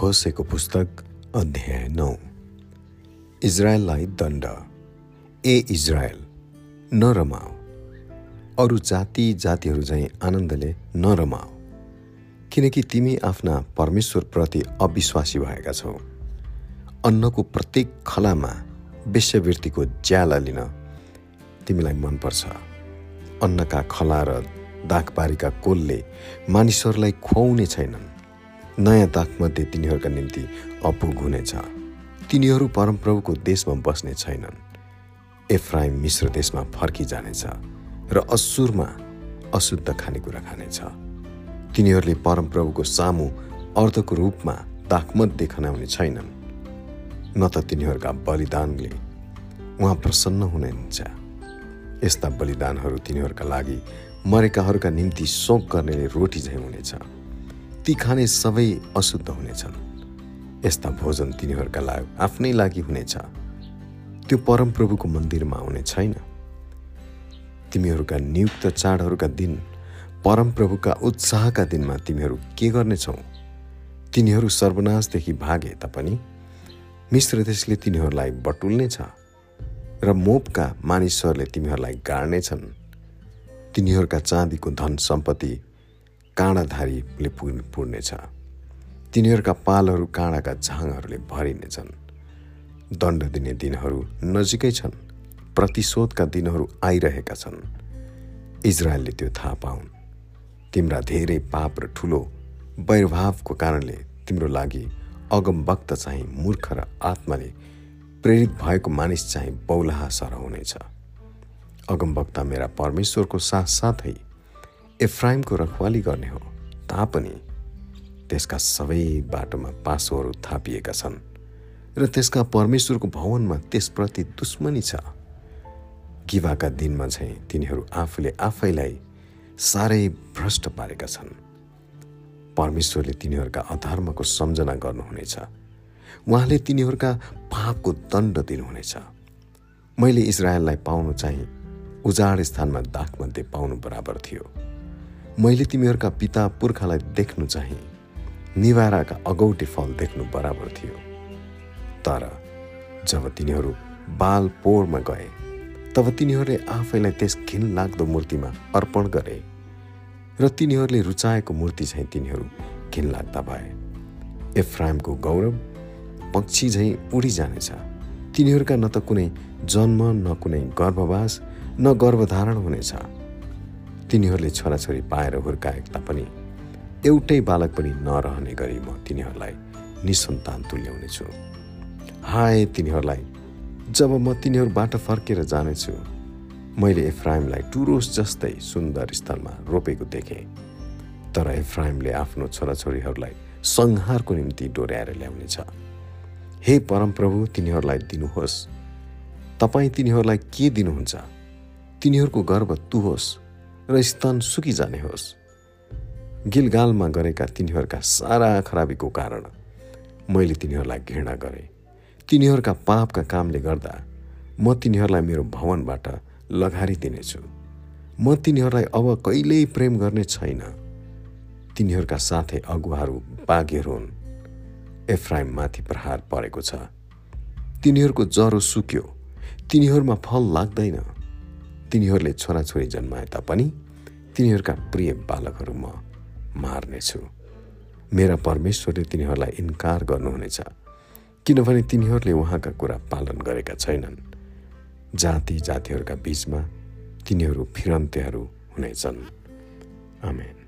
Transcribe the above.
होसेको पुस्तक अध्याय नौ। इजरायललाई दण्ड। ए इजरायल नरमाऊ अरू जाति जातिहरू झैँ आनन्दले नरमाऊ किनकि तिमी आफ्ना परमेश्वरप्रति अविश्वासी भएका छौ। अन्नको प्रत्येक खलामा वेश्यवृत्तिको ज्याला लिन तिमीलाई मनपर्छ। अन्नका खला र दागबारीका कोलले मानिसहरूलाई खुवाउने छैनन्। नयाँ दागमध्ये तिनीहरूका निम्ति अपुग हुनेछ। तिनीहरू परमप्रभुको देशमा बस्ने छैनन्। एफ्राइम मिश्र देशमा फर्किजानेछ र असुरमा अशुद्ध खानेकुरा खानेछ। तिनीहरूले परमप्रभुको सामु अर्धको रूपमा दाखमध्ये खनाउने छैनन्। न त तिनीहरूका बलिदानले उहाँ प्रसन्न हुनुहुन्छ। यस्ता बलिदानहरू तिनीहरूका लागि मरेकाहरूका निम्ति शोक गर्नेले रोटी झैँ हुनेछ। ती खाने सबै अशुद्ध हुनेछन्। यस्ता भोजन तिनीहरूका लागि आफ्नै लागि हुनेछ। त्यो परमप्रभुको मन्दिरमा आउने छैन। तिमीहरूका नियुक्त चाडहरूका दिन परमप्रभुका उत्साहका दिनमा तिमीहरू के गर्नेछौ? तिनीहरू सर्वनाशदेखि भागे तापनि मिश्र देशले तिनीहरूलाई बटुल्नेछ र मोपका मानिसहरूले तिमीहरूलाई गाड्नेछन्। तिनीहरूका चाँदीको धन सम्पत्ति काँडाधारीले पुर्नेछ। तिनीहरूका पालहरू काँडाका झाङहरूले भरिनेछन् दण्ड दिने दिनहरू नजिकै छन्। प्रतिशोधका दिनहरू आइरहेका छन्। इजरायलले त्यो थाहा पाउन्। तिम्रा धेरै पाप र ठुलो वैरभावको कारणले तिम्रो लागि अगमवक्त चाहिँ मूर्ख र आत्माले प्रेरित भएको मानिस चाहिँ बौलाहा सर हुनेछ। अगमवक्ता मेरा परमेश्वरको साथसाथै एफ्राइमको रखवाली गर्ने हो तापनि त्यसका सबै बाटोमा पासोहरू थापिएका छन् र त्यसका परमेश्वरको भवनमा त्यसप्रति दुश्मनी छ। गिवाका दिनमा चाहिँ तिनीहरू आफूले आफैलाई साह्रै भ्रष्ट पारेका छन्। परमेश्वरले तिनीहरूका अधर्मको सम्झना गर्नुहुनेछ। उहाँले तिनीहरूका पापको दण्ड दिनुहुनेछ। मैले इजरायललाई पाउनु चाहिँ उजाड स्थानमा दागमध्ये पाउनु बराबर थियो। मैले तिमीहरूका पिता पुर्खालाई देख्नु चाहिँ निवाराका अगौटे फल देख्नु बराबर थियो। तर जब तिनीहरू बाल पोरमा गए तब तिनीहरूले आफैलाई त्यस घिन लाग्दो मूर्तिमा अर्पण गरे र तिनीहरूले रुचाएको मूर्ति चाहिँ तिनीहरू घिन लाग्दा भए। एफ्राइमको गौरव पक्षी झैँ उडी जानेछ। तिनीहरूका न त कुनै जन्म न कुनै गर्भवास न गर्भधारण हुनेछ। तिनीहरूले छोराछोरी पाएर हुर्काए तापनि एउटै बालक पनि नरहने गरी म तिनीहरूलाई निसन्तान तुल्याउनेछु। हाय तिनीहरूलाई जब म तिनीहरूबाट फर्केर जानेछु मैले एफ्राइमलाई टुरोस जस्तै सुन्दर स्थलमा रोपेको देखेँ। तर एफ्राइमले आफ्नो छोराछोरीहरूलाई संहारको निम्ति डोर्याएर ल्याउनेछ। हे परमप्रभु तिनीहरूलाई दिनुहोस्। तपाईँ तिनीहरूलाई के दिनुहुन्छ? तिनीहरूको गर्व तुहोस्। र स्तन सुकिजाने होस्। गिलगालमा गरेका तिनीहरूका सारा खराबीको कारण मैले तिनीहरूलाई घृणा गरेँ। तिनीहरूका पापका कामले गर्दा म तिनीहरूलाई मेरो भवनबाट लगारिदिनेछु म तिनीहरूलाई अब कहिल्यै प्रेम गर्ने छैन। तिनीहरूका साथै अगुवाहरू बाघेर हुन्। एफ्राइम माथि प्रहार परेको छ। तिनीहरूको जरो सुक्यो। तिनीहरूमा फल लाग्दैन। तिनीहरूले छोराछोरी जन्माए तापनि तिनीहरूका प्रिय बालकहरू म मार्नेछु। मेरा परमेश्वरले तिनीहरूलाई इन्कार गर्नुहुनेछ किनभने तिनीहरूले उहाँका कुरा पालन गरेका छैनन्। जाति जातिहरूका बिचमा तिनीहरू फिरन्तेहरू हुनेछन्। आमेन।